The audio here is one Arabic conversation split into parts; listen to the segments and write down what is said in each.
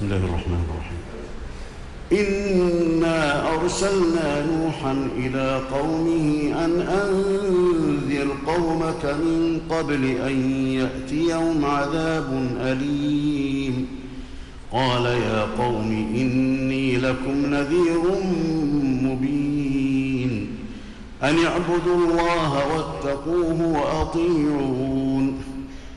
بسم الله الرحمن الرحيم. إنا أرسلنا نوحا إلى قومه أن أنذر قومك من قبل أن يأتيهم عذاب أليم. قال يا قوم إني لكم نذير مبين. أن اعبدوا الله واتقوه وأطيعون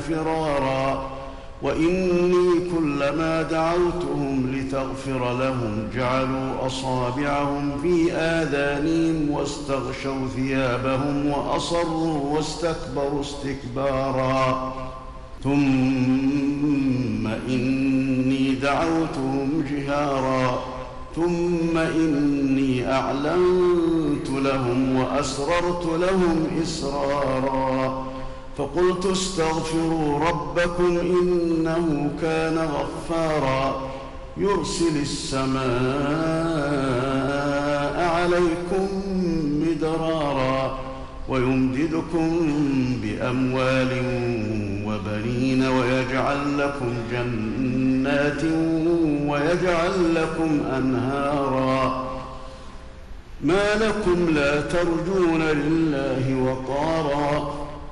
فرارا وإني كلما دعوتهم لتغفر لهم جعلوا أصابعهم في آذانهم واستغشوا ثيابهم وأصروا واستكبروا استكبارا. ثم إني دعوتهم جهارا. ثم إني أعلنت لهم وأسررت لهم إسرارا. فقلت استغفروا ربكم إنه كان غفارا يرسل السماء عليكم مدرارا ويمددكم بأموال وبنين ويجعل لكم جنات ويجعل لكم أنهارا ما لكم لا ترجون لله وقارا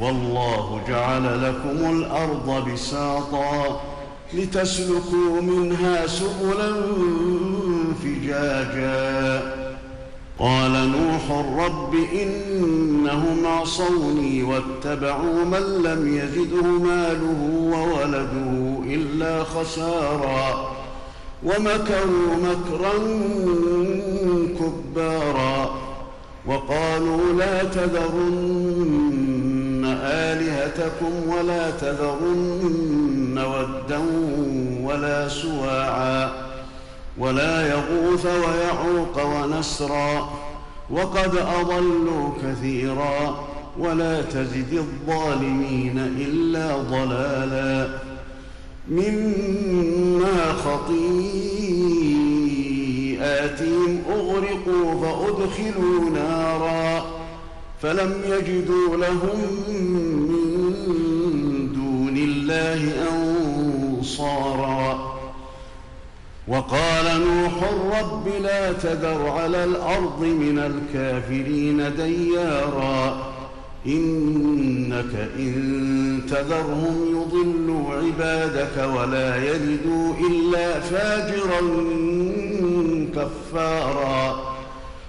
والله جعل لكم الأرض بساطا لتسلكوا منها سبلا فجاجا. قال نوح رب إنهم عصوني واتبعوا من لم يزده ماله وولده إلا خسارا ومكروا مكرا كبارا. وقالوا لا تذرن آلهتكم ولا تذرن ودا ولا سواعا ولا يغوث ويعوق ونسرا وقد أضلوا كثيرا ولا تزد الظالمين إلا ضلالا مما خطيئاتهم أغرقوا فأدخلوا نارا فلم يجدوا لهم من دون الله أنصارا. وقال نوح رب لا تذر على الأرض من الكافرين ديارا. إنك إن تذرهم يضلوا عبادك ولا يلدوا إلا فاجرا كفارا.